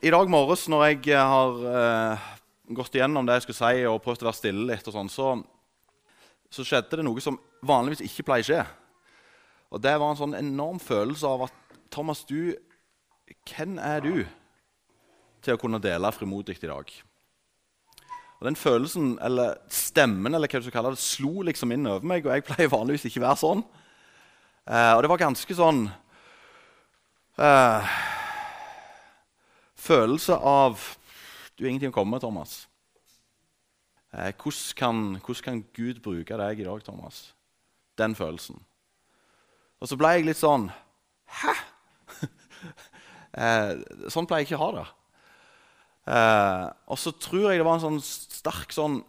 I dag morges når jeg har eh, gått igjennom det jeg skulle si, og prøvd å være stille litt, og sånn, så, så, skjedde det noe som vanligvis ikke pleier å skje. Og Det var en sånn enorm følelse av at Thomas, du, hvem er du til å kunne dele frimodig i dag? Og Den følelsen, eller stemmen, eller hva du skal kalle det, slo liksom inn over meg. Og jeg pleier vanligvis ikke være sånn. Eh, og det var ganske sånn eh, Følelse av Du har ingenting å komme med, Thomas. Eh, hvordan, kan, hvordan, kan, Gud bruke deg i dag, Thomas? Den følelsen. Og så ble jeg litt sånn Hæ? eh, sånn pleier jeg ikke å ha det. Eh, og så tror jeg det var en sånn sterk sånn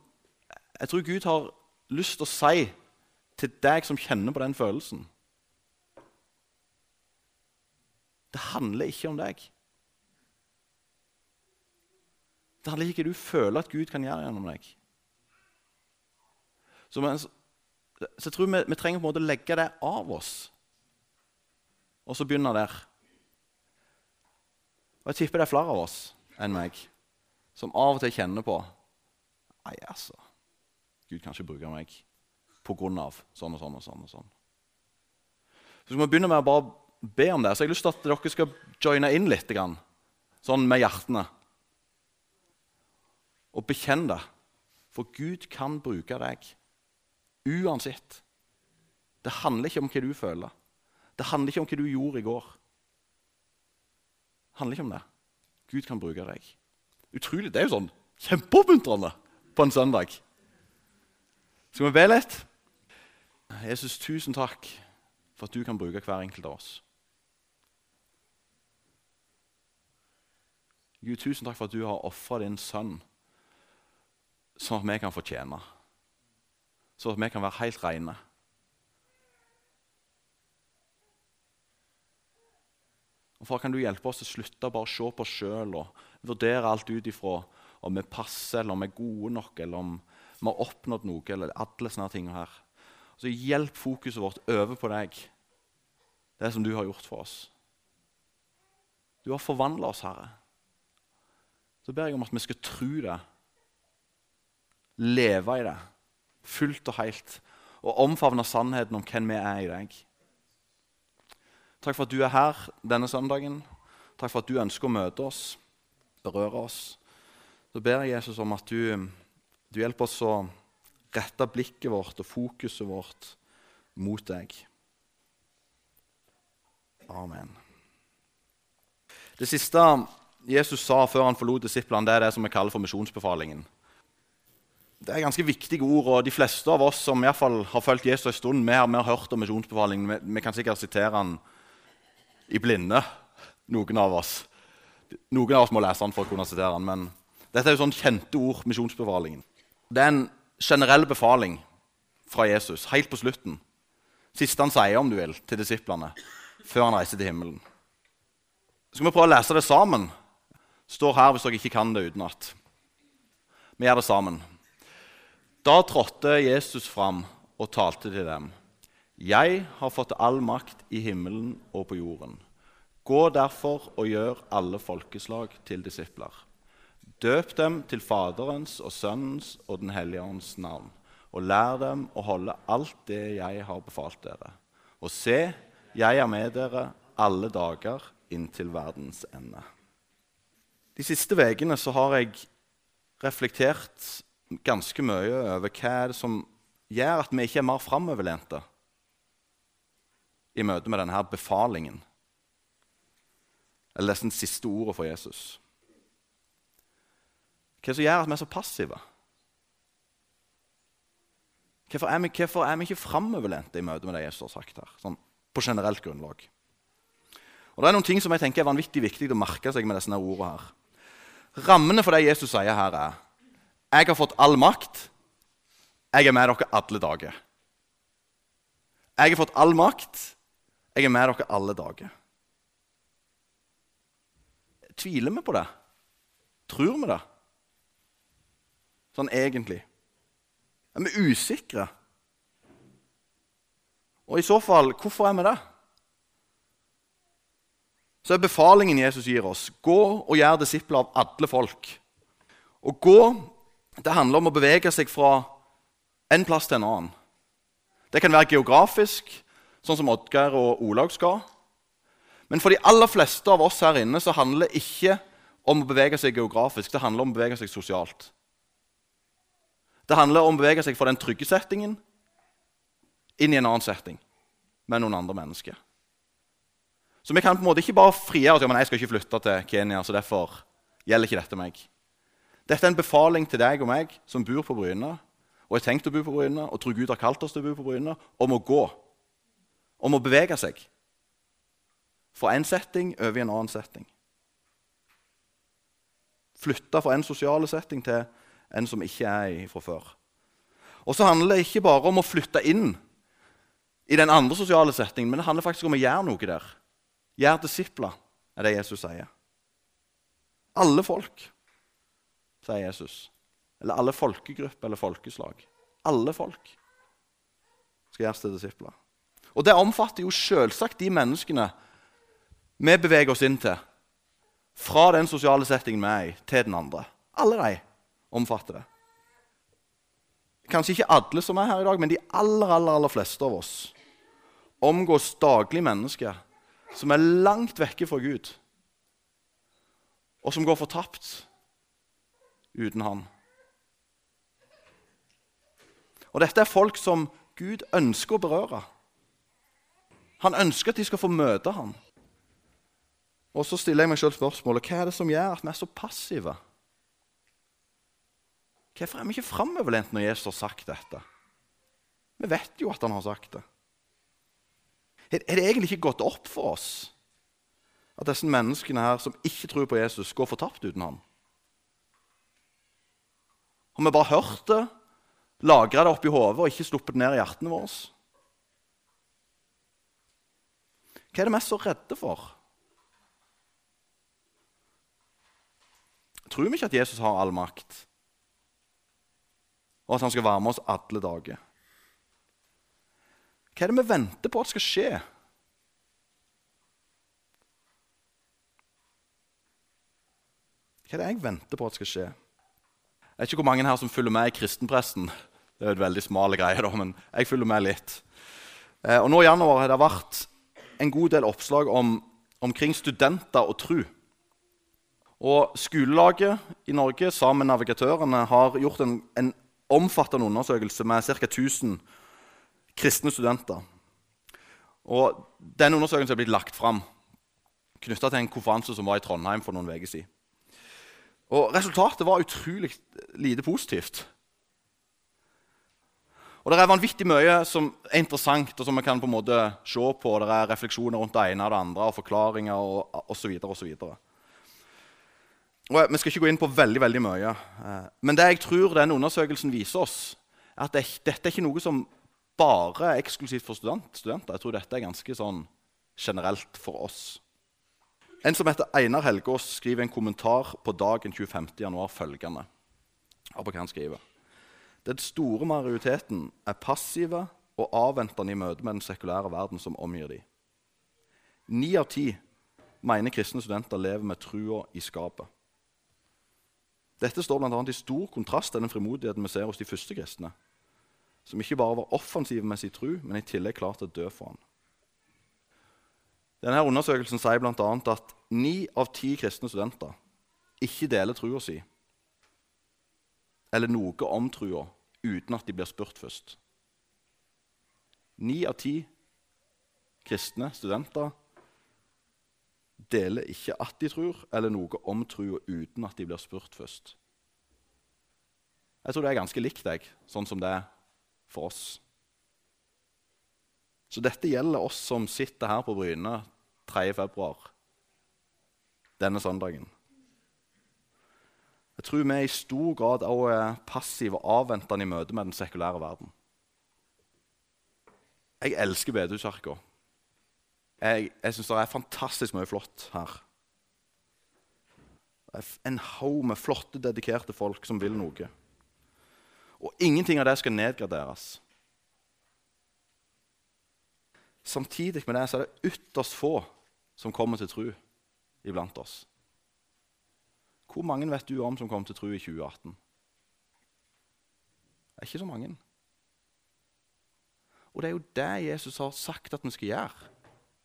Jeg tror Gud har lyst til å si til deg som kjenner på den følelsen Det handler ikke om deg. Det handler ikke om du føler at Gud kan gjøre gjennom deg. Så, men, så jeg tror vi, vi, trenger på en måte å legge det av oss, og så begynne der. Og Jeg tipper det er flere av oss enn meg som av og til kjenner på Nei, altså Gud kan ikke bruke meg på grunn av sånn og sånn og sånn. og sånn. Så skal vi begynne med å bare be om det. Så jeg har lyst til at dere skal joine inn litt, sånn med hjertene. Og bekjenn det. For Gud kan bruke deg uansett. Det handler ikke om hva du føler. Det handler ikke om hva du gjorde i går. Det handler ikke om det. Gud kan bruke deg. Utrolig, Det er jo sånn kjempeoppmuntrende på en søndag. Skal vi be litt? Jesus, tusen takk for at du kan bruke hver enkelt av oss. Gud, tusen takk for at du har ofra din sønn, sånn at vi kan fortjene. Sånn at vi kan være helt rene. Og Far, kan du hjelpe oss å slutte å bare se på oss sjøl og vurdere alt ut ifra om vi passer, eller om vi er gode nok, eller om vi har oppnådd noe, eller alle sånne ting her. Så hjelp fokuset vårt over på deg, det som du har gjort for oss. Du har forvandla oss, Herre så ber jeg om at vi skal tro det, leve i det, fullt og helt, og omfavne sannheten om hvem vi er i deg. Takk for at du er her denne søndagen. Takk for at du ønsker å møte oss, berøre oss. Så ber jeg Jesus om at du, du hjelper oss å rette blikket vårt og fokuset vårt mot deg. Amen. Det siste Jesus sa før han forlot disiplene, det er det som vi kaller for misjonsbefalingen. Det er ganske viktige ord, og de fleste av oss som i hvert fall har fulgt Jesus en stund, vi har, vi har hørt om misjonsbefalingen. Vi, vi, kan sikkert sitere den i blinde, noen av oss. Noen av oss må lese den for å kunne sitere den, men dette er jo sånn kjente ord, misjonsbefalingen. Det er en generell befaling fra Jesus helt på slutten. Siste han sier, om du vil, til disiplene før han reiser til himmelen. Skal vi prøve å lese det sammen står her hvis dere ikke kan det utenat. Vi gjør det sammen. Da trådte Jesus fram og talte til dem. Jeg har fått all makt i himmelen og på jorden. Gå derfor og gjør alle folkeslag til disipler. Døp dem til Faderens og Sønnens og Den hellige ånds navn, og lær dem å holde alt det jeg har befalt dere. Og se, jeg er med dere alle dager inntil verdens ende. De siste ukene har jeg reflektert ganske mye over hva er det som gjør at vi ikke er mer framoverlente i møte med denne befalingen. Eller nesten siste ordet for Jesus. Hva er det som gjør at vi er så passive? Hvorfor er vi, hvorfor er vi ikke framoverlente i møte med det Jesus har sagt her? Sånn, på generelt grunnlag. Og Det er noen ting som jeg tenker er vanvittig viktig å merke seg med disse ordene her. Rammene for det Jesus sier her, er jeg har fått all makt. Jeg er med dere alle dager. Jeg har fått all makt. Jeg er med dere alle dager. Tviler vi på det? Tror vi det? Sånn egentlig. Er vi usikre? Og i så fall, hvorfor er vi det? så er befalingen Jesus gir oss, gå og gjør disipler av alle folk. Og gå det handler om å bevege seg fra en plass til en annen. Det kan være geografisk, sånn som Oddgeir og Olaug skal. Men for de aller fleste av oss her inne så handler det ikke om å bevege seg geografisk, det handler om å bevege seg sosialt. Det handler om å bevege seg fra den trygge settingen inn i en annen setting med noen andre mennesker. Så vi kan på en måte ikke bare frigjøre oss ja, men jeg skal ikke flytte til Kenya, så derfor gjelder ikke dette meg. Dette er en befaling til deg og meg som bor på Bryne, og har tenkt å bo på Bryne, og tror Gud har kalt oss til å bo på Bryne, om å gå. Om å bevege seg. Fra en setting over i en annen setting. Flytte fra en sosial setting til en som ikke er fra før. Og så handler det ikke bare om å flytte inn i den andre sosiale settingen, men det handler faktisk om å gjøre noe der. Gjør disipler, er det Jesus sier. Alle folk, sier Jesus. Eller alle folkegrupper eller folkeslag. Alle folk skal gjøres til disipler. Og det omfatter jo selvsagt de menneskene vi beveger oss inn til. Fra den sosiale settingen vi er i, til den andre. Alle de omfatter det. Kanskje ikke alle som er her i dag, men de aller, aller, aller fleste av oss omgås daglig mennesker som er langt vekke fra Gud, og som går fortapt uten Han. Og dette er folk som Gud ønsker å berøre. Han ønsker at de skal få møte ham. Og så stiller jeg meg selv spørsmålet hva er det som gjør at vi er så passive? Hvorfor er vi ikke framoverlent når Jesus har sagt dette? Vi vet jo at han har sagt det. Er det egentlig ikke gått opp for oss at disse menneskene her som ikke tror på Jesus, går fortapt uten ham? Har vi bare hørt det, lagra det oppi hodet og ikke sluppet ned i hjertene våre? Hva er det vi er så redde for? Tror vi ikke at Jesus har all makt, og at han skal være med oss alle dager? Hva er det vi venter på at skal skje? Hva er det jeg venter på at skal skje? Jeg vet ikke hvor mange her som følger med i kristenpresten. Det er jo et veldig smale greie, da, men jeg følger med litt. Eh, og nå I januar har det vært en god del oppslag om, omkring studenter og tru. Og Skolelaget i Norge sammen med navigatørene har gjort en, en omfattende undersøkelse med ca. 1000 kristne studenter. Og Den undersøkelsen er blitt lagt fram knytta til en konferanse som var i Trondheim for noen uker siden. Og Resultatet var utrolig lite positivt. Og Det er vanvittig mye som er interessant, og som vi kan på en måte se på. Det er refleksjoner rundt det ene og det andre, og forklaringer og osv. og Vi skal ikke gå inn på veldig veldig mye. Eh, men det jeg tror denne undersøkelsen viser oss, er at dette er ikke noe som bare er eksklusivt for studenter. Jeg tror dette er ganske sånn generelt for oss. En som heter Einar Helgaas, skriver en kommentar på dagen 25.1 følgende. På hva han skriver. Den store majoriteten er passive og avventende i møte med den sekulære verden som omgir dem. Ni av ti mener kristne studenter lever med trua i skapet. Dette står bl.a. i stor kontrast til den frimodigheten vi ser hos de første kristne, som ikke bare var offensive med sin tru, men i tillegg klarte å dø for han. Denne Undersøkelsen sier bl.a. at ni av ti kristne studenter ikke deler trua si eller noe om trua uten at de blir spurt først. Ni av ti kristne studenter deler ikke at de tror, eller noe om trua uten at de blir spurt først. Jeg tror det er ganske likt deg, sånn som det er for oss. Så dette gjelder oss som sitter her på Bryne 3.2. denne søndagen. Jeg tror vi er i stor grad også er passive og avventende i møte med den sekulære verden. Jeg elsker bedehuskirka. Jeg, jeg syns det er fantastisk mye flott her. En haug med flotte, dedikerte folk som vil noe. Og ingenting av det skal nedgraderes. Samtidig med det så er det ytterst få som kommer til tro iblant oss. Hvor mange vet du om som kom til tro i 2018? Det er ikke så mange. Og det er jo det Jesus har sagt at vi skal gjøre.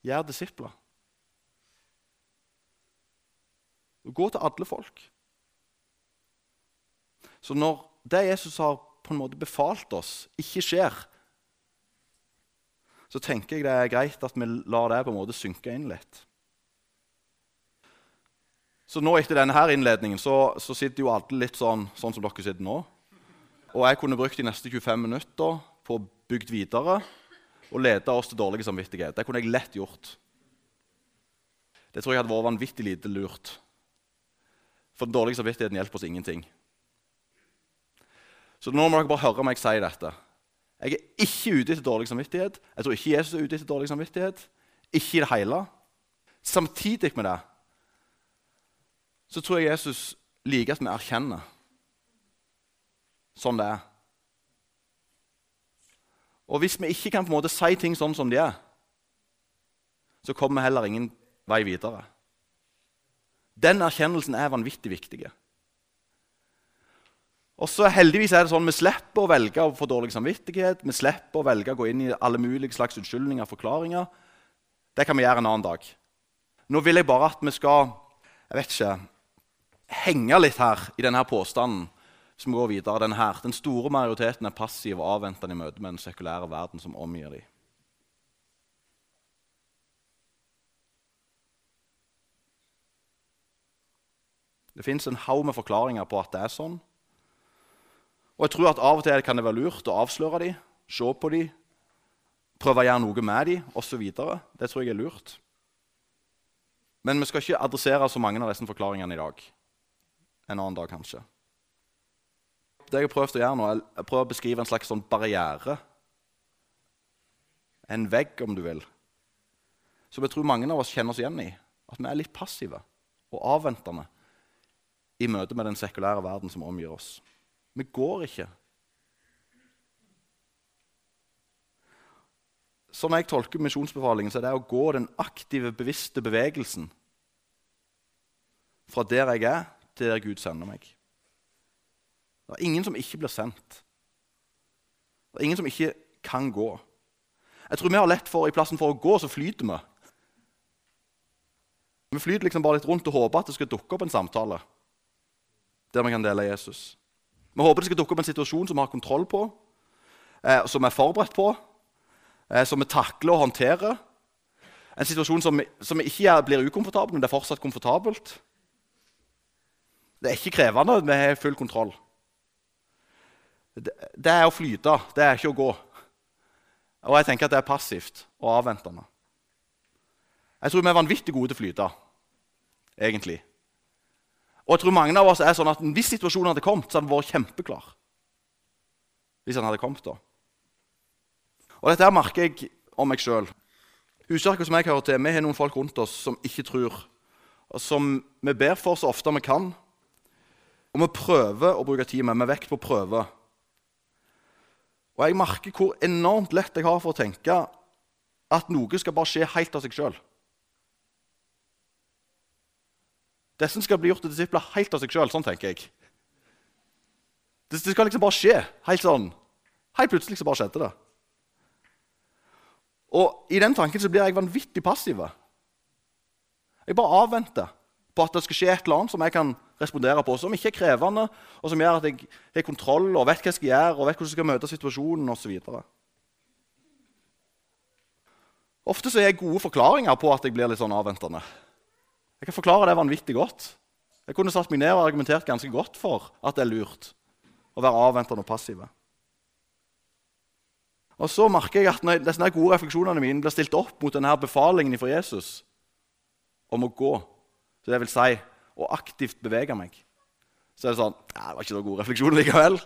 Gjøre disipler. Gå til alle folk. Så når det Jesus har på en måte befalt oss, ikke skjer, så tenker jeg det er greit at vi lar det på en måte synke inn litt. Så nå etter denne her innledningen så, så sitter jo alle litt sånn, sånn som dere sitter nå. Og jeg kunne brukt de neste 25 minutter på å bygge videre og lede oss til dårlig samvittighet. Det kunne jeg lett gjort. Det tror jeg hadde vært vanvittig lite lurt. For den dårlige samvittigheten hjelper oss ingenting. Så nå må dere bare høre meg si dette. Jeg er ikke ute etter dårlig samvittighet. Jeg tror ikke Jesus er ute etter dårlig samvittighet. Ikke i det hele. Samtidig med det så tror jeg Jesus liker at vi erkjenner sånn det er. Og hvis vi ikke kan på en måte si ting sånn som de er, så kommer vi heller ingen vei videre. Den erkjennelsen er vanvittig viktig. Og så heldigvis er det sånn Vi slipper å velge å få dårlig samvittighet. Vi slipper å velge å gå inn i alle mulige slags unnskyldninger og forklaringer. Det kan vi gjøre en annen dag. Nå vil jeg bare at vi skal jeg vet ikke, henge litt her i denne påstanden som går videre. Den, her. den store majoriteten er passiv og avventende i møte med den sekulære verden som omgir dem. Det fins en haug med forklaringer på at det er sånn. Og jeg tror at Av og til kan det være lurt å avsløre dem, se på dem, prøve å gjøre noe med dem osv. Det tror jeg er lurt. Men vi skal ikke adressere så mange av disse forklaringene i dag. En annen dag, kanskje. Det jeg har prøvd å gjøre nå, jeg prøver å beskrive en slags sånn barriere. En vegg, om du vil. Som jeg tror mange av oss kjenner oss igjen i. At vi er litt passive og avventende i møte med den sekulære verden som omgir oss. Vi går ikke. Sånn jeg tolker misjonsbefalingen, så er det å gå den aktive, bevisste bevegelsen fra der jeg er, til der Gud sender meg. Det er ingen som ikke blir sendt. Det er ingen som ikke kan gå. Jeg tror vi har lett for, I plassen for å gå, så flyter vi. Vi flyter liksom bare litt rundt og håper at det skal dukke opp en samtale der vi kan dele Jesus. Vi håper det skal dukke opp en situasjon som vi har kontroll på, eh, som vi er forberedt på, eh, som vi takler og håndterer. En situasjon som, som ikke blir ukomfortabel, men det er fortsatt komfortabelt. Det er ikke krevende. Vi har full kontroll. Det, det er å flyte, det er ikke å gå. Og jeg tenker at det er passivt og avventende. Jeg tror vi er vanvittig gode til å flyte, egentlig. Og jeg tror mange av oss er sånn at Hvis situasjonen hadde kommet, så hadde den vært kjempeklar. Hvis den hadde kommet da. Og Dette her merker jeg om meg sjøl. Huskirka som jeg hører til, vi har noen folk rundt oss som ikke tror. Og som vi ber for så ofte vi kan. Og vi prøver å bruke tid med, med vekt på å prøve. Og jeg merker hvor enormt lett jeg har for å tenke at noe skal bare skje helt av seg sjøl. Disse skal bli gjort til disipler helt av seg sjøl. Sånn tenker jeg. Det, det, skal liksom bare skje. Helt sånn. Helt plutselig så bare skjedde det. Og i den tanken så blir jeg vanvittig passiv. Jeg bare avventer på at det skal skje et eller annet som jeg kan respondere på, som ikke er krevende, og som gjør at jeg har kontroll og vet hva jeg skal gjøre, og vet hvordan jeg skal møte situasjonen osv. Ofte så er jeg gode forklaringer på at jeg blir litt sånn avventende. Jeg kan forklare det vanvittig godt. Jeg kunne satt meg ned og argumentert ganske godt for at det er lurt å være avventende og passive. Og så merker jeg at når disse gode refleksjonene mine blir stilt opp mot denne befalingen fra Jesus om å gå, så det vil si å aktivt bevege meg, så er det sånn ja, Det var ikke noen god refleksjon likevel.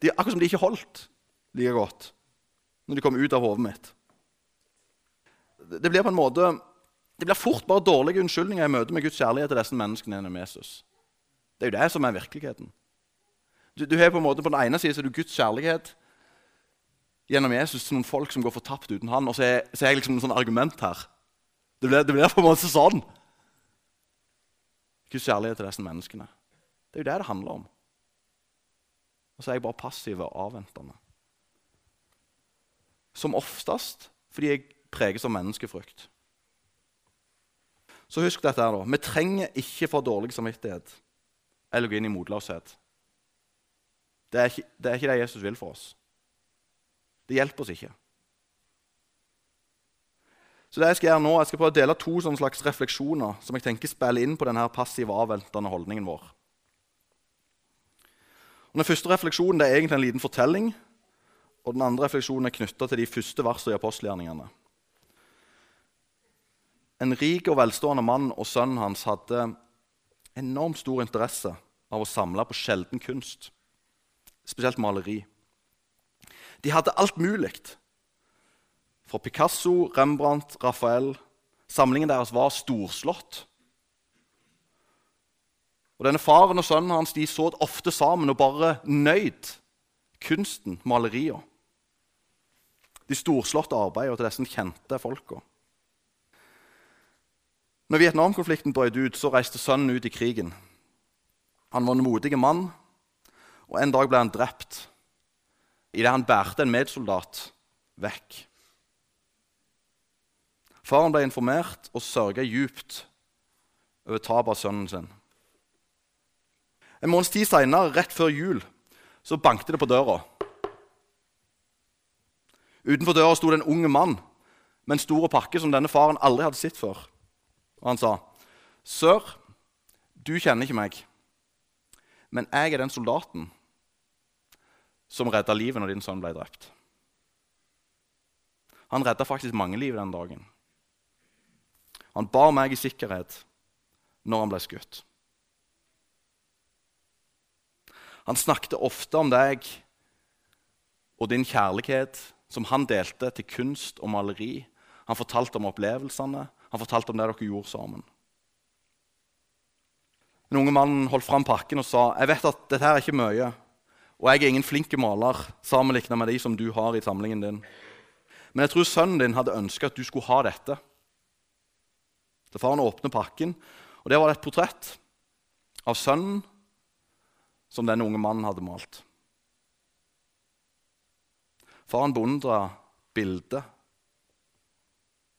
De, akkurat som de ikke holdt like godt når de kom ut av hodet mitt. Det blir på en måte det blir fort bare dårlige unnskyldninger i møte med Guds kjærlighet til disse menneskene gjennom Jesus. Det er jo det som er virkeligheten. Du, du har på en måte på den ene siden Guds kjærlighet gjennom Jesus til noen folk som går fortapt uten han, og så er, så er jeg liksom en sånn argument her. Det blir, det blir, på en måte sånn. Guds kjærlighet til disse menneskene. Det er jo det det handler om. Og så er jeg bare passiv og avventende. Som oftest fordi jeg preges av menneskefrykt. Så husk dette her da. Vi trenger ikke få dårlig samvittighet eller gå inn i motløshet. Det det er ikke det Jesus vil for oss. Det hjelper oss ikke. Så det Jeg skal gjøre nå, jeg skal prøve å dele to slags refleksjoner som jeg tenker spiller inn på denne passive, avventende holdningen vår. Og den første refleksjonen er egentlig en liten fortelling. Og den andre refleksjonen er knytta til de første versene i apostelgjerningene. En rik og velstående mann og sønnen hans hadde enormt stor interesse av å samle på sjelden kunst, spesielt maleri. De hadde alt mulig. Fra Picasso, Rembrandt, Raphael. Samlingen deres var storslått. Og denne Faren og sønnen hans de så ofte sammen og bare nøyd kunsten, maleriene. De storslåtte arbeidene til disse kjente folka. Når Vietnamkonflikten brøt ut, så reiste sønnen ut i krigen. Han var en modig mann, og en dag ble han drept idet han bærte en medsoldat vekk. Faren ble informert og sørga djupt over tapet av sønnen sin. En måneds tid seinere, rett før jul, så bankte det på døra. Utenfor døra sto det en ung mann med en stor pakke som denne faren aldri hadde sett før. Og han sa, 'Sør, du kjenner ikke meg, men jeg er den soldaten som redda livet når din sønn ble drept.' Han redda faktisk mange liv den dagen. Han bar meg i sikkerhet når han ble skutt. Han snakket ofte om deg og din kjærlighet som han delte til kunst og maleri. Han fortalte om opplevelsene, han fortalte om det dere gjorde sammen. Den unge mannen holdt fram pakken og sa jeg vet at dette her er ikke mye, og jeg er ingen flink maler sammenlignet med de som du har i samlingen din. Men jeg tror sønnen din hadde ønska at du skulle ha dette. Så faren åpner pakken, og der var det et portrett av sønnen som denne unge mannen hadde malt. Faren beundra bildet.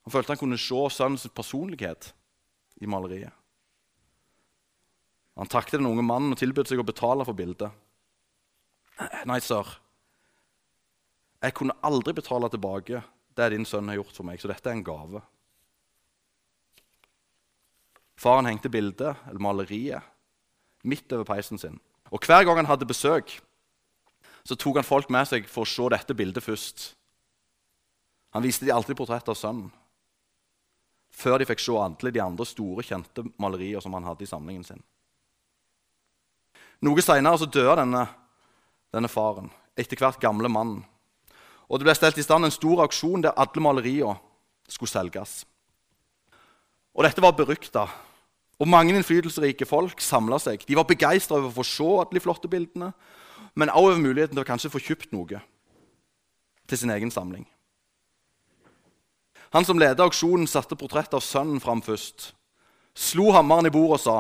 Han følte han kunne se sønnens personlighet i maleriet. Han takket den unge mannen og tilbød seg å betale for bildet. Nei, sir. Jeg kunne aldri betale tilbake det din sønn har gjort for meg, så dette er en gave. Faren hengte bildet, eller maleriet, midt over peisen sin. Og Hver gang han hadde besøk, så tok han folk med seg for å se dette bildet først. Han viste de alltid portrett av sønnen, før de fikk se alle de andre store, kjente malerier som han hadde i samlingen sin. Noe seinere døde denne, denne faren, etter hvert gamle mannen. Og Det ble stelt i stand en stor auksjon der alle maleriene skulle selges. Og Dette var berykta og mange innflytelsesrike folk samla seg. De var begeistra over å få se alle de flotte bildene, men òg over muligheten til å kanskje få kjøpt noe til sin egen samling. Han som ledet auksjonen, satte portrettet av sønnen fram først. Slo hammeren i bordet og sa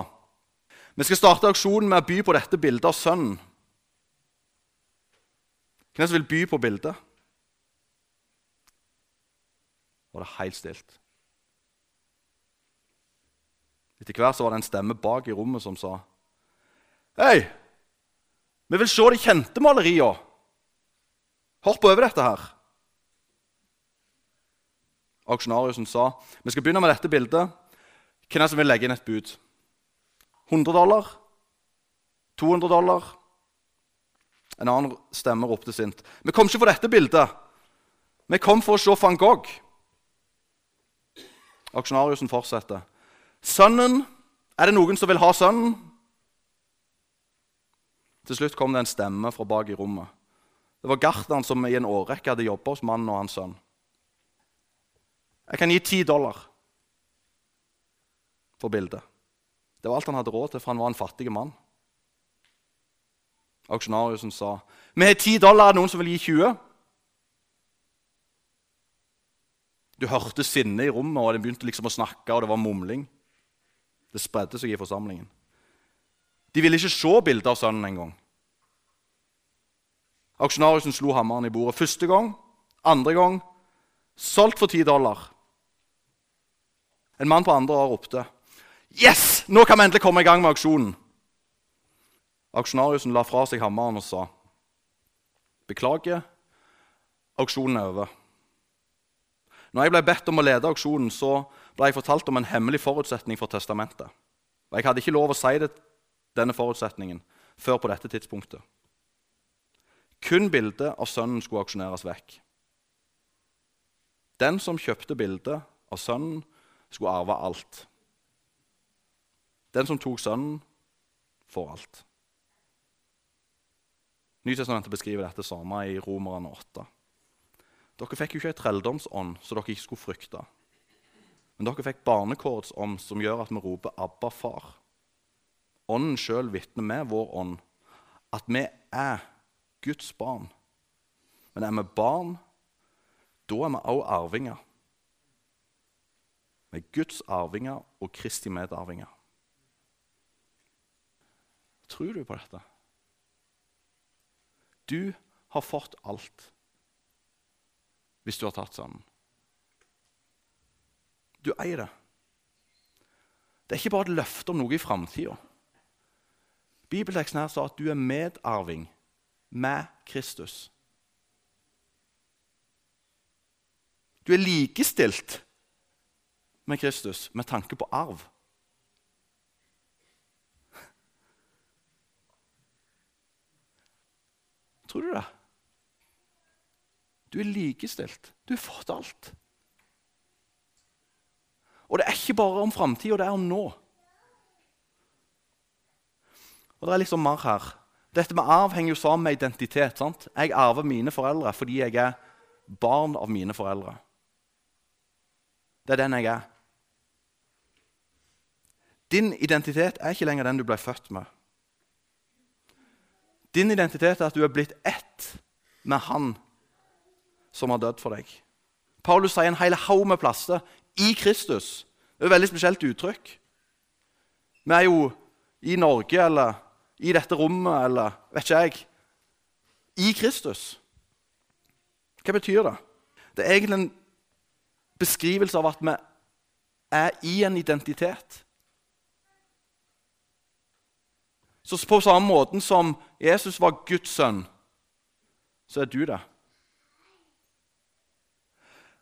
vi skal starte auksjonen med å by på dette bildet av sønnen. Hvem som vil by på bildet? Og det er helt stilt. Etter hvert så var det en stemme bak i rommet som sa Hei, vi vil se de kjente maleriene. Hopp over dette her. Auksjonariusen sa vi skal begynne med dette bildet. Hvem er det som vil legge inn et bud? 100 dollar? 200 dollar? En annen stemme ropte sint. Vi kom ikke for dette bildet. Vi kom for å se van Gogh. Auksjonariusen fortsetter. Sønnen Er det noen som vil ha sønnen? Til slutt kom det en stemme fra bak i rommet. Det var gartneren som i en årrekke hadde jobba hos mannen og hans sønn. Jeg kan gi ti dollar for bildet. Det var alt han hadde råd til, for han var en fattig mann. Auksjonariusen sa vi har ti dollar, er det noen som vil gi 20? Du hørte sinnet i rommet, og de begynte liksom å snakke, og det var mumling. Det spredde seg i forsamlingen. De ville ikke se bildet av sønnen engang. Aksjonariusen slo hammeren i bordet første gang, andre gang. Solgt for ti dollar. En mann på andre år ropte Yes! Nå kan vi endelig komme i gang med auksjonen. Aksjonariusen la fra seg hammeren og sa Beklager, auksjonen er over. Når jeg ble bedt om å lede auksjonen, så ble jeg fortalt om en hemmelig forutsetning for testamentet. Og Jeg hadde ikke lov å si det, denne forutsetningen før på dette tidspunktet. Kun bildet av sønnen skulle auksjoneres vekk. Den som kjøpte bildet av sønnen, skulle arve alt. Den som tok sønnen, får alt. Nytestamentet beskriver dette samme i Romerne 8. Dere fikk jo ikke ei trelldomsånd så dere ikke skulle frykte. Men dere fikk barnekårsånd som gjør at vi roper 'Abba, far'. Ånden sjøl vitner med vår ånd at vi er Guds barn. Men er vi barn, da er vi også arvinger. Vi er Guds arvinger og Kristi medarvinger. Tror du på dette? Du har fått alt hvis du har tatt sammen. Du eier det. Det er ikke bare et løfte om noe i framtida. Bibelteksten her sa at du er medarving med Kristus. Du er likestilt med Kristus med tanke på arv. Tror du det? Du er likestilt. Du har fått alt. Og det er ikke bare om framtida, det er om nå. Og det er liksom mer her. Dette med arv henger jo sammen med identitet. sant? Jeg arver mine foreldre fordi jeg er barn av mine foreldre. Det er den jeg er. Din identitet er ikke lenger den du ble født med. Din identitet er at du er blitt ett med Han som har dødd for deg. Paulus sier en hel haug med plasser i Kristus. Det er et veldig spesielt uttrykk. Vi er jo i Norge eller i dette rommet eller vet ikke jeg i Kristus. Hva betyr det? Det er egentlig en beskrivelse av at vi er i en identitet. Så på samme måten som Jesus var Guds sønn, så er du det.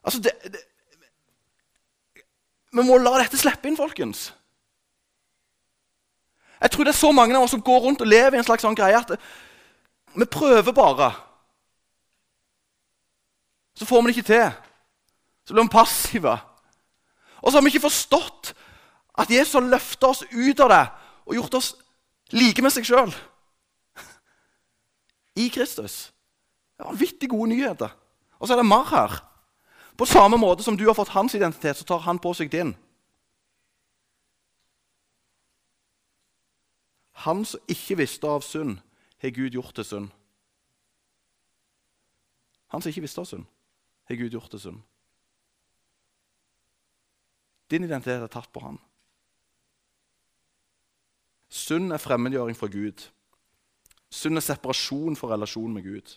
Altså, det, det, Vi må la dette slippe inn, folkens. Jeg tror det er så mange av oss som går rundt og lever i en slags sånn greie at vi prøver bare. Så får vi det ikke til. Så blir vi passive. Og så har vi ikke forstått at Jesus har løfta oss ut av det og gjort oss like med seg sjøl. I Kristus. Det er vanvittig gode nyheter. Og så er det mer her. På samme måte som du har fått hans identitet, så tar han på seg din. Han som ikke visste av synd, har Gud gjort til synd. Han som ikke visste av synd, har Gud gjort til synd. Din identitet er tatt på han. Synd er fremmedgjøring fra Gud. Synd er separasjon fra relasjonen med Gud.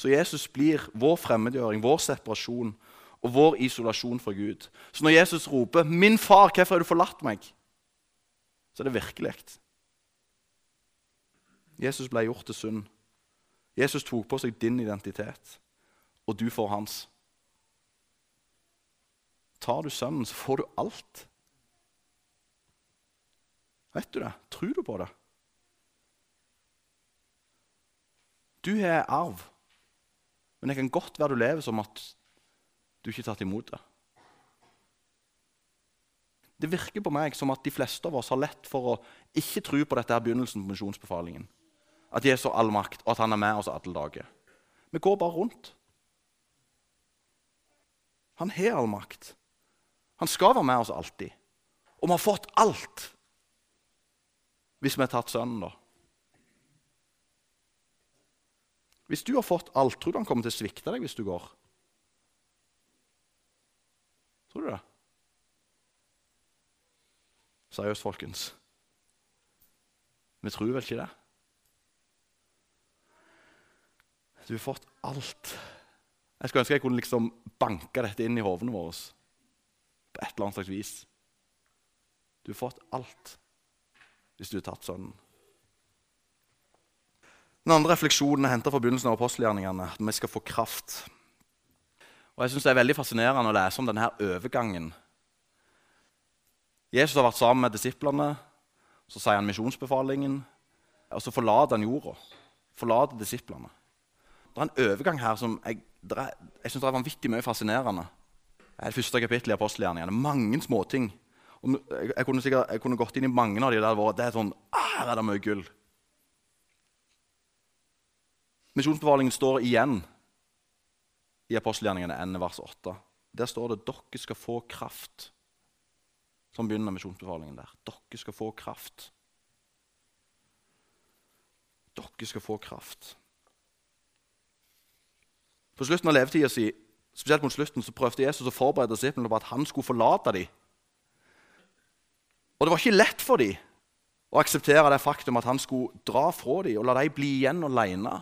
Så Jesus blir vår fremmedgjøring, vår separasjon og vår isolasjon fra Gud. Så når Jesus roper 'Min far, hvorfor har du forlatt meg?' så er det virkelig. Jesus ble gjort til synd. Jesus tok på seg din identitet, og du får hans. Tar du sønnen, så får du alt. Vet du det? Tror du på det? Du har arv. Men det kan godt være du lever som at du ikke har tatt imot det. Det virker på meg som at de fleste av oss har lett for å ikke tro på dette her begynnelsen på misjonsbefalingen. At Jesus har all makt, og at han er med oss alle dager. Vi går bare rundt. Han har all makt. Han skal være med oss alltid. Og vi har fått alt hvis vi har tatt sønnen, da. Hvis du har fått alt, tror du han kommer til å svikte deg hvis du går? Tror du det? Seriøst, folkens. Vi tror vel ikke det? Du har fått alt. Jeg skulle ønske jeg kunne liksom banke dette inn i hodene våre på et eller annet slags vis. Du har fått alt hvis du har tatt sønnen. Den andre refleksjonen er henta fra begynnelsen av apostelgjerningene. At vi skal få kraft. Og jeg synes Det er veldig fascinerende å lese om denne overgangen. Jesus har vært sammen med disiplene. Så sier han misjonsbefalingen. Og så forlater han jorda. Forlater disiplene. Det er en overgang her som jeg, er, jeg synes er vanvittig mye fascinerende. Det er det første kapittelet i apostelgjerningene. Mange småting. Jeg, jeg, kunne sikkert, jeg kunne gått inn i mange av de der. Det er sånn, ah, Her er det mye gull. Misjonsbefalingen står igjen i apostelgjerningene 1, vers 8. Der står det 'dere skal få kraft'. Som begynner misjonsbefalingen der. Dere skal få kraft. Dere skal få kraft. På slutten av levetida si spesielt mot slutten, så prøvde Jesus å forberede disiplene på at han skulle forlate dem. Og det var ikke lett for dem å akseptere det faktum at han skulle dra fra dem og la dem bli igjen alene.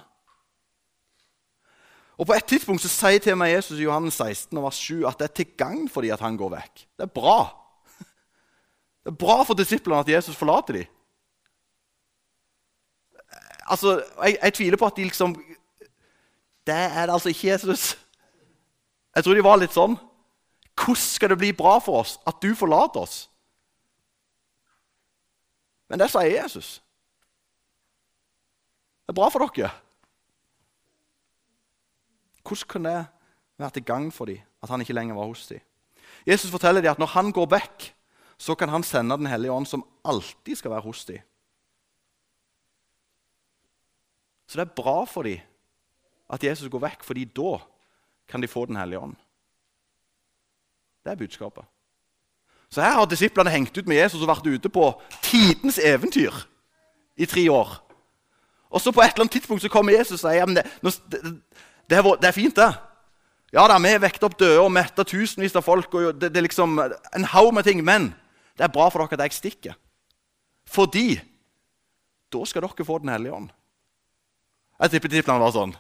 Og På et tidspunkt så sier til meg Jesus i Johannes 16, vers 7 at det er til gagn for dem at han går vekk. Det er bra. Det er bra for disiplene at Jesus forlater dem. Altså, jeg, jeg tviler på at de liksom det er det altså ikke Jesus. Jeg tror de var litt sånn. Hvordan skal det bli bra for oss at du forlater oss? Men det sier Jesus. Det er bra for dere. Hvordan kan det være til gagn for dem at han ikke lenger var hos dem? Jesus forteller dem at når han går vekk, så kan han sende Den hellige ånd, som alltid skal være hos dem. Så det er bra for dem at Jesus går vekk, fordi da kan de få Den hellige ånd. Det er budskapet. Så her har disiplene hengt ut med Jesus og vært ute på tidens eventyr i tre år. Og så på et eller annet tidspunkt så kommer Jesus og sier ja, det, det, er, det, er, fint, det. Ja da, vi har vekket opp døde og metta tusenvis av folk. og det, det, er liksom en haug med ting, Men det er bra for dere at jeg stikker. Fordi da skal dere få Den hellige ånd. Jeg tipper disiplene var sånn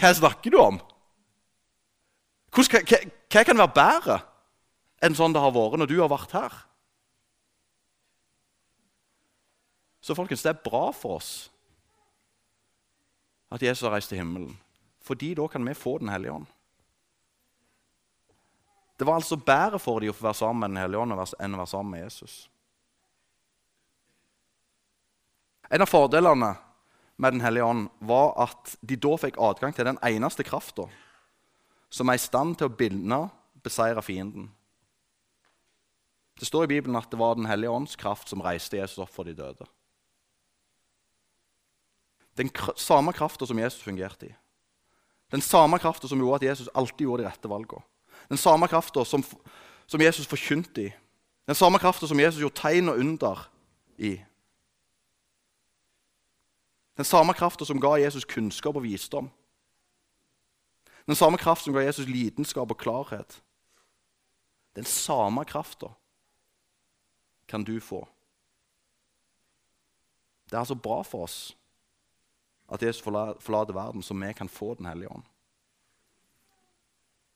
hva snakker du om? Hvordan, hva, hva, kan være bedre enn sånn det har vært når du har vært her? Så folkens, det er bra for oss at Jesus har reist til himmelen. Fordi da kan vi få Den hellige ånd. Det var altså bedre for dem å få være sammen med Den hellige ånd enn å være sammen med Jesus. En av fordelene med Den hellige ånd, var at de da fikk adgang til den eneste krafta som er i stand til å binde, beseire fienden. Det står i Bibelen at det var Den hellige ånds kraft som reiste Jesus opp for de døde. Den samme krafta som Jesus fungerte i. Den samme krafta som gjorde at Jesus alltid gjorde de rette valgene. Den samme krafta som, som, Jesus forkynte i. Den samme krafta som Jesus gjorde tegn og under i. Den samme krafta som ga Jesus kunnskap og visdom. Den samme kraft som ga Jesus lidenskap og klarhet. Den samme krafta kan du få. Det er altså bra for oss at Jesus forlater verden, så vi kan få Den hellige ånd.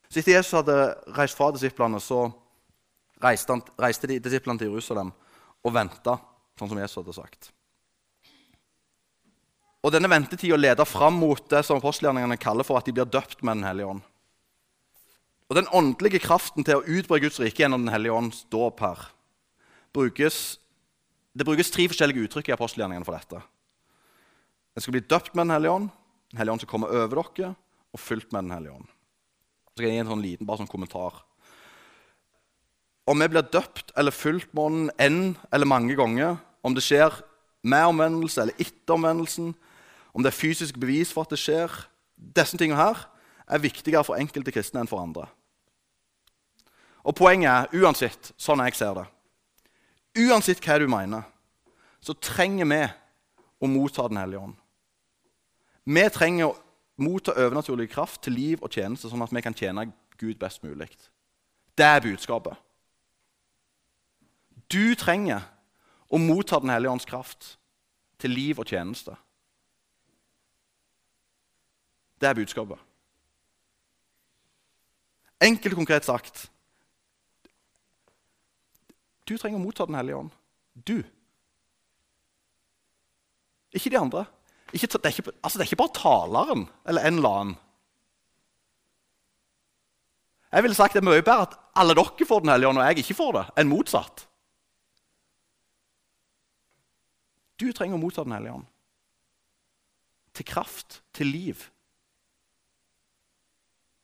Så etter Jesus hadde reist fra disiplene, så reiste, han, reiste de disiplene til Jerusalem og venta, sånn som Jesus hadde sagt. Og denne ventetida leder fram mot det som apostelgjerningene kaller for at de blir døpt med Den hellige ånd. Og Den åndelige kraften til å utbre Guds rike gjennom Den hellige ånds dåp her brukes, Det brukes tre forskjellige uttrykk i apostelgjerningene for dette. En skal bli døpt med Den hellige ånd, Den hellige ånd skal komme over dere, og fylt med Den hellige ånd. Så skal jeg gi en sånn liten bare sånn kommentar. Om vi blir døpt eller fylt med Ånden en eller mange ganger, om det skjer med omvendelse eller etter omvendelsen, om det er fysisk bevis for at det skjer Disse tingene her er viktigere for enkelte kristne enn for andre. Og Poenget er, uansett sånn jeg ser det Uansett hva du mener, så trenger vi å motta Den hellige ånd. Vi trenger å motta overnaturlig kraft til liv og tjeneste, sånn at vi kan tjene Gud best mulig. Det er budskapet. Du trenger å motta Den hellige ånds kraft til liv og tjeneste. Det er budskapet. Enkelt og konkret sagt Du trenger å motta Den hellige ånd. Du. Ikke de andre. Ikke, det, er ikke, altså det er ikke bare taleren eller en eller annen. Jeg ville sagt det er mye bedre at alle dere får Den hellige ånd, og jeg ikke får det, enn motsatt. Du trenger å motta Den hellige ånd. Til kraft, til liv.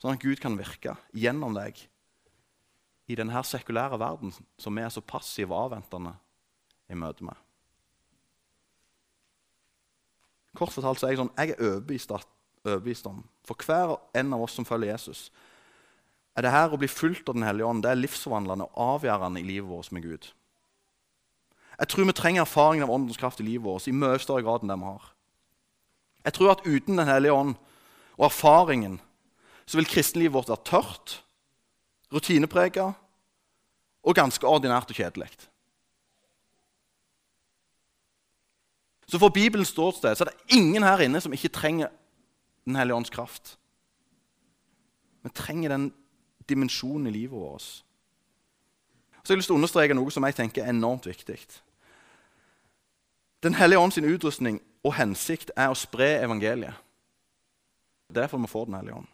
Sånn at Gud kan virke gjennom deg i denne sekulære verden som vi er så passive og avventende i møte med. Kort fortalt så er jeg sånn, jeg er overbevist, om for hver en av oss som følger Jesus, er det her å bli fulgt av Den hellige ånd det er livsforvandlende og avgjørende i livet vårt med Gud. Jeg tror vi trenger erfaringen av åndens kraft i livet vårt i mye større grad enn det vi har. Jeg tror at uten Den hellige ånd og erfaringen så vil kristenlivet vårt være tørt, rutinepreget og ganske ordinært og kjedelig. Så for Bibelens ståsted så er det ingen her inne som ikke trenger Den hellige ånds kraft. Vi trenger den dimensjonen i livet vårt. Så jeg har lyst til å understreke noe som jeg tenker er enormt viktig. Den hellige ånds utrustning og hensikt er å spre evangeliet. Det er derfor vi får Den hellige ånd.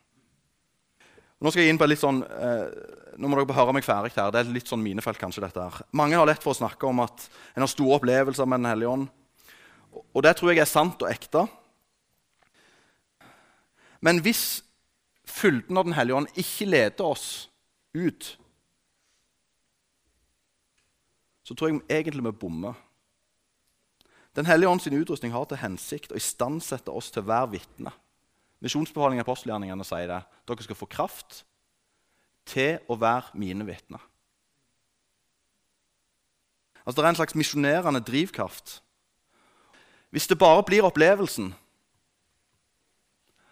Nå skal jeg inn på litt sånn, eh, nå må dere høre meg ferdig her. Det er litt sånn minefelt, kanskje. dette her. Mange har lett for å snakke om at en har store opplevelser med Den hellige ånd. Og det tror jeg er sant og ekte. Men hvis fylden av Den hellige ånd ikke leder oss ut, så tror jeg egentlig vi bommer. Den hellige ånd utrustning har til hensikt å istandsette oss til å være vitne. Misjonsbefalingen i apostelgjerningene sier det. Dere skal få kraft til å være mine vitner. Altså, Det er en slags misjonerende drivkraft. Hvis det bare blir opplevelsen,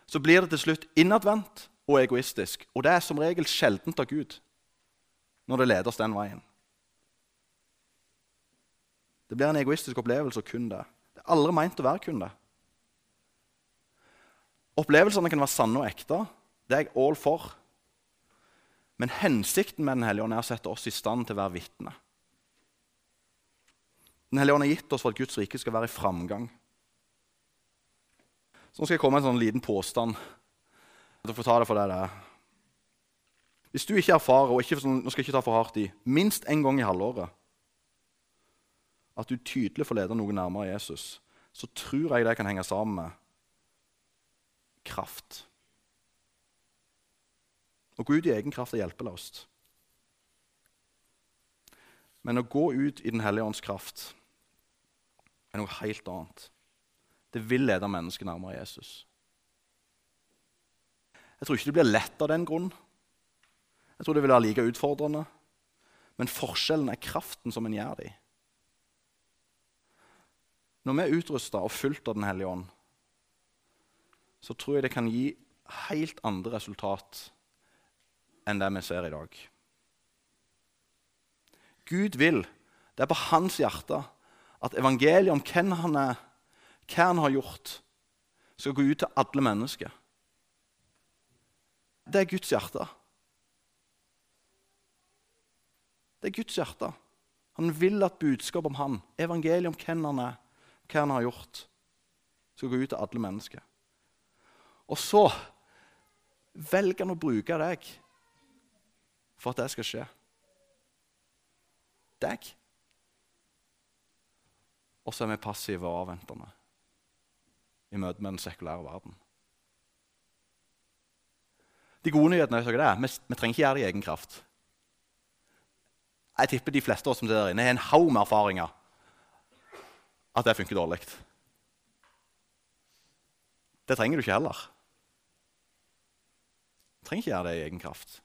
så blir det til slutt innadvendt og egoistisk. Og det er som regel sjeldent av Gud når det leder oss den veien. Det blir en egoistisk opplevelse og kun det. Det er aldri meint å være kun det. Opplevelsene kan være sanne og ekte. Det er jeg all for. Men hensikten med Den hellige ånd er å sette oss i stand til å være vitne. Den hellige ånd har gitt oss for at Guds rike skal være i framgang. Så nå skal jeg komme med en sånn liten påstand. Du får ta det for det det er. Hvis du ikke erfarer, og ikke, nå skal jeg ikke ta for hardt i, minst én gang i halvåret at du tydelig får lede noen nærmere Jesus, så tror jeg det kan henge sammen med kraft. Å gå ut i egen kraft er hjelpeløst. Men å gå ut i Den hellige ånds kraft er noe helt annet. Det vil lede mennesket nærmere Jesus. Jeg tror ikke det blir lett av den grunn. Jeg tror det vil være like utfordrende. Men forskjellen er kraften som en gjør det i. Når vi er utrusta og fulgt av Den hellige ånd, så tror jeg det kan gi helt andre resultat enn det vi ser i dag. Gud vil, det er på hans hjerte, at evangeliet om hvem han er, hva han har gjort, skal gå ut til alle mennesker. Det er Guds hjerte. Det er Guds hjerte. Han vil at budskapet om han, evangeliet om hvem han er, hva han har gjort, skal gå ut til alle mennesker. Og så velger han å bruke deg for at det skal skje. Deg. Og så er vi passive og avventende i møte med den sekulære verden. De gode nyhetene er det, vi, vi trenger ikke gjøre det i egen kraft. Jeg tipper de fleste av oss som sitter der inne, har en haug med erfaringer at det funker dårlig. Det trenger du ikke heller. Du trenger ikke gjøre det i egen kraft.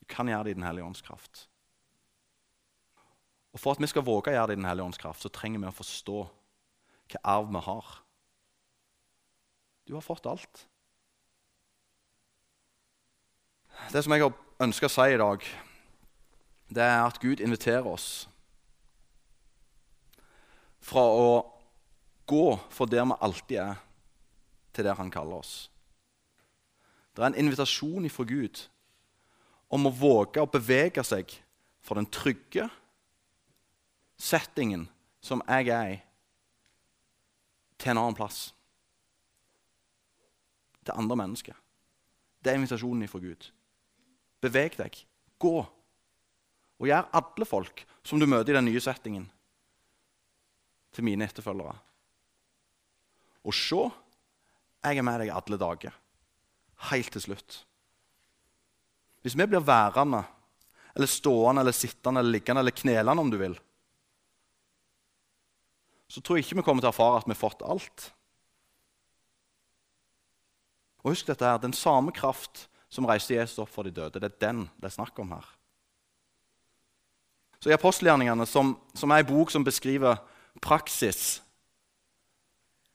Du kan gjøre det i Den hellige ånds kraft. Og For at vi skal våge å gjøre det i Den hellige ånds kraft, så trenger vi å forstå hva arv vi har. Du har fått alt. Det som jeg har ønska å si i dag, det er at Gud inviterer oss fra å gå fra der vi alltid er, til der han kaller oss. Det er en invitasjon fra Gud om å våge å bevege seg fra den trygge settingen som jeg er i, til en annen plass. Til andre mennesker. Det er invitasjonen fra Gud. Beveg deg. Gå. Og gjør alle folk som du møter i den nye settingen, til mine etterfølgere. Og se, jeg er med deg alle dager. Helt til slutt. Hvis vi blir værende, eller stående, eller sittende, eller liggende, eller knelende, om du vil, så tror jeg ikke vi kommer til å erfare at vi har fått alt. Og husk dette her, Den samme kraft som reiste Jesus opp for de døde, det er den det er snakk om her. Så I apostelgjerningene, som, som er en bok som beskriver praksis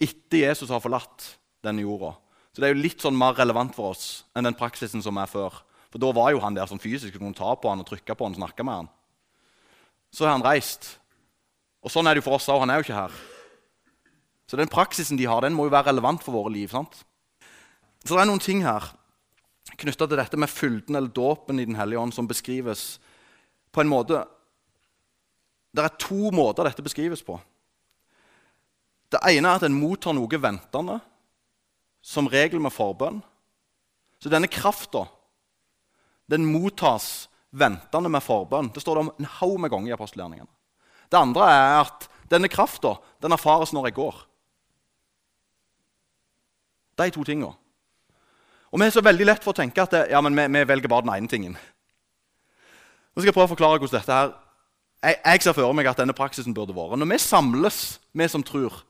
etter Jesus har forlatt denne jorda Så det er jo litt sånn mer relevant for oss enn den praksisen som er før. For da var jo han der som fysisk kunne ta på han og trykke på han og snakke med han. Så har han reist. Og sånn er det jo for oss òg. Han er jo ikke her. Så den praksisen de har, den må jo være relevant for våre liv. sant? Så det er noen ting her knytta til dette med fylden eller dåpen i Den hellige ånd som beskrives på en måte Det er to måter dette beskrives på. Det ene er at en mottar noe ventende, som regel med forbønn. Så denne krafta den mottas ventende med forbønn. Det står det om en haug med ganger i apostelgjerningene. Det andre er at denne krafta erfares når jeg går. De to tinga. Og vi er så veldig lett for å tenke at det, ja, men vi, vi, velger bare den ene tingen. Nå skal jeg prøve å forklare hvordan dette her jeg, jeg ser for meg at denne praksisen burde vært. Når vi samles, vi som tror,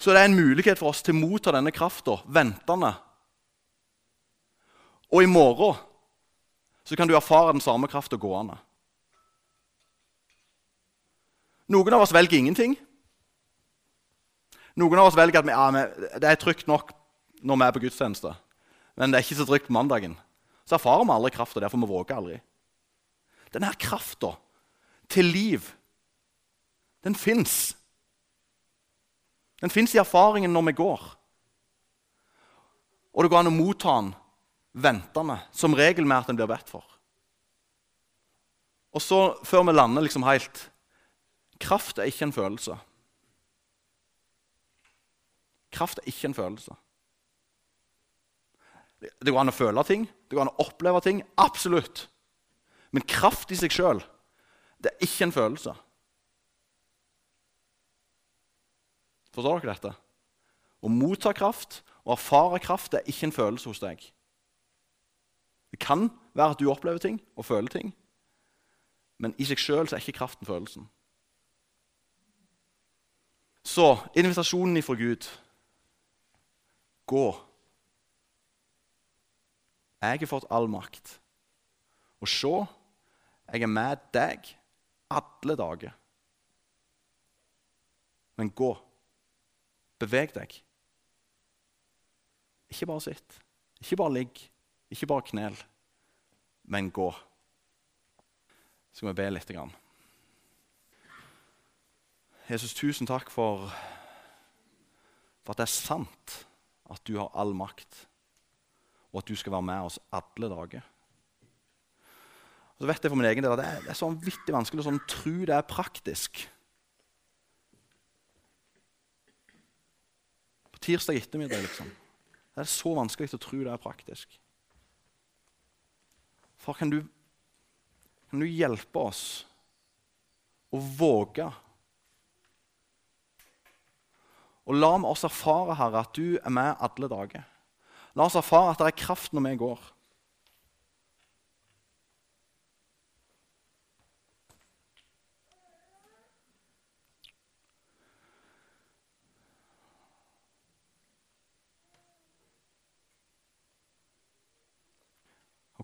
så er det en mulighet for oss til å motta denne krafta ventende og i morgen så kan du erfare den samme krafta gående. Noen av oss velger ingenting. Noen av oss velger at vi, ja, det er trygt nok når vi er på gudstjeneste, men det er ikke så trygt på mandagen. Så erfarer vi aldri krafta, derfor vi våger aldri. Denne krafta til liv, den fins. Den fins i erfaringen når vi går. Og det går an å motta den ventende, som regel med at en blir bedt for. Og så, før vi lander liksom helt Kraft er ikke en følelse. Kraft er ikke en følelse. Det går an å føle ting, det går an å oppleve ting. Absolutt. Men kraft i seg sjøl, det er ikke en følelse. Forstår dere dette? Å motta kraft og erfare kraft det er ikke en følelse hos deg. Det kan være at du opplever ting og føler ting, men i seg sjøl er ikke kraften følelsen. Så invitasjonen ifra Gud gå. Jeg har fått all makt. Og se, jeg er med deg alle dager. Men gå. Beveg deg. Ikke bare sitt. Ikke bare ligg. Ikke bare knel, men gå. Så skal vi be litt. Jesus, tusen takk for, for at det er sant at du har all makt, og at du skal være med oss alle dager. Og så vet jeg for min egen del at Det er, det er så vanvittig vanskelig å sånn, tro det er praktisk. På tirsdag ettermiddag, liksom. Det er så vanskelig å tro det er praktisk. Far, kan du, kan du hjelpe oss å våge Og la oss erfare, Herre, at du er med alle dager. La oss erfare at det er kraft når vi går.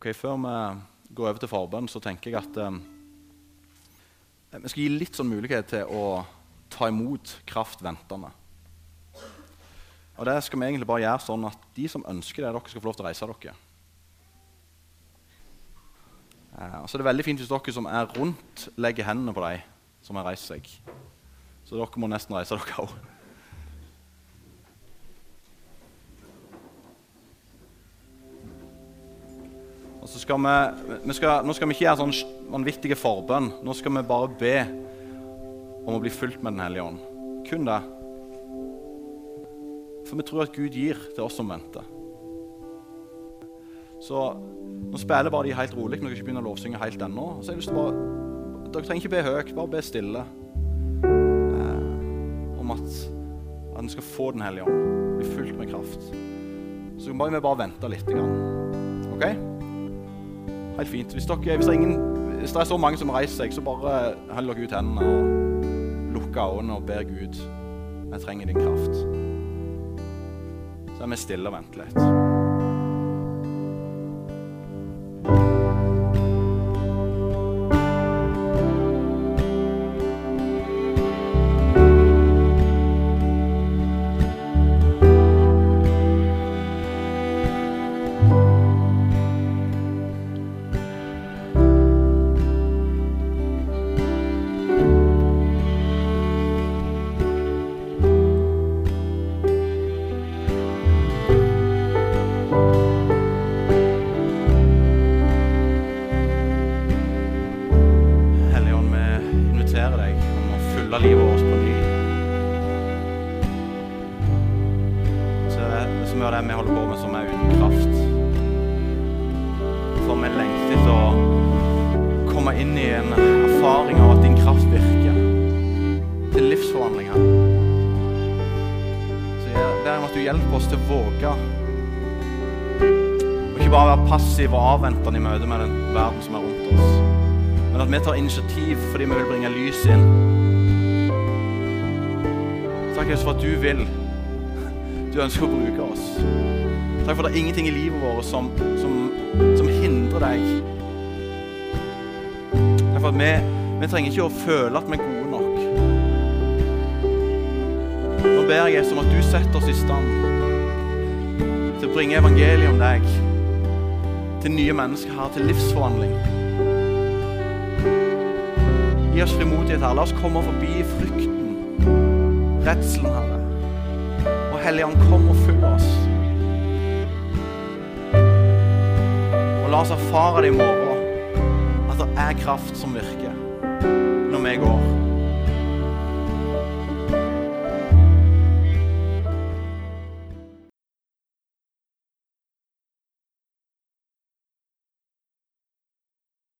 Ok, Før vi går over til forbønn, så tenker jeg at eh, vi skal gi litt sånn mulighet til å ta imot kraft ventende. Og det skal vi egentlig bare gjøre sånn at de som ønsker det, dere skal få lov til å reise dere. Eh, så det er veldig fint hvis dere som er rundt, legger hendene på dem som har reist seg. Så dere må nesten reise dere òg. Og så skal vi, vi skal, nå skal vi ikke gjøre sånn vanvittige forbønn. Nå skal vi bare be om å bli fulgt med Den hellige ånd. Kun det. For vi tror at Gud gir til oss som venter. Så nå spiller bare de helt rolig. Når dere ikke begynner å lovsynge helt ennå. Så jeg lyst til bare, Dere trenger ikke be høyt, bare be stille. Eh, om at, at en skal få Den hellige ånd. Bli fylt med kraft. Så må vi bare vente litt. Grann. OK? Helt fint. Hvis, dere, hvis, det ingen, hvis, det er så mange som reiser seg, så bare hold dere ut hendene og lukker øynene og ber Gud. Jeg trenger din kraft. Så er vi stille og venter litt. På med som er uten kraft. For vi lengter etter å komme inn i en erfaring av at din kraft virker. Til livsforvandlinger. Så jeg ber om at du hjelper oss til å våge. Og ikke bare være passiv og avventende i møte med den verden som er rundt oss. Men at vi tar initiativ fordi vi vil bringe lys inn. Takk Jesus for at du vil. Du ønsker å bruke oss. Takk for at det er ingenting i livet vårt som, som, som hindrer deg. Takk for at vi, vi trenger ikke å føle at vi er gode nok. Nå ber jeg Jesus om at du setter oss i stand til å bringe evangeliet om deg til nye mennesker her, til livsforvandling. Gi oss frimodighet, Herre. La oss komme forbi frykten, redselen, Herre. Hellige Ånd, kom og følg oss. Og la oss erfare det i morgen, at det er kraft som virker når vi går.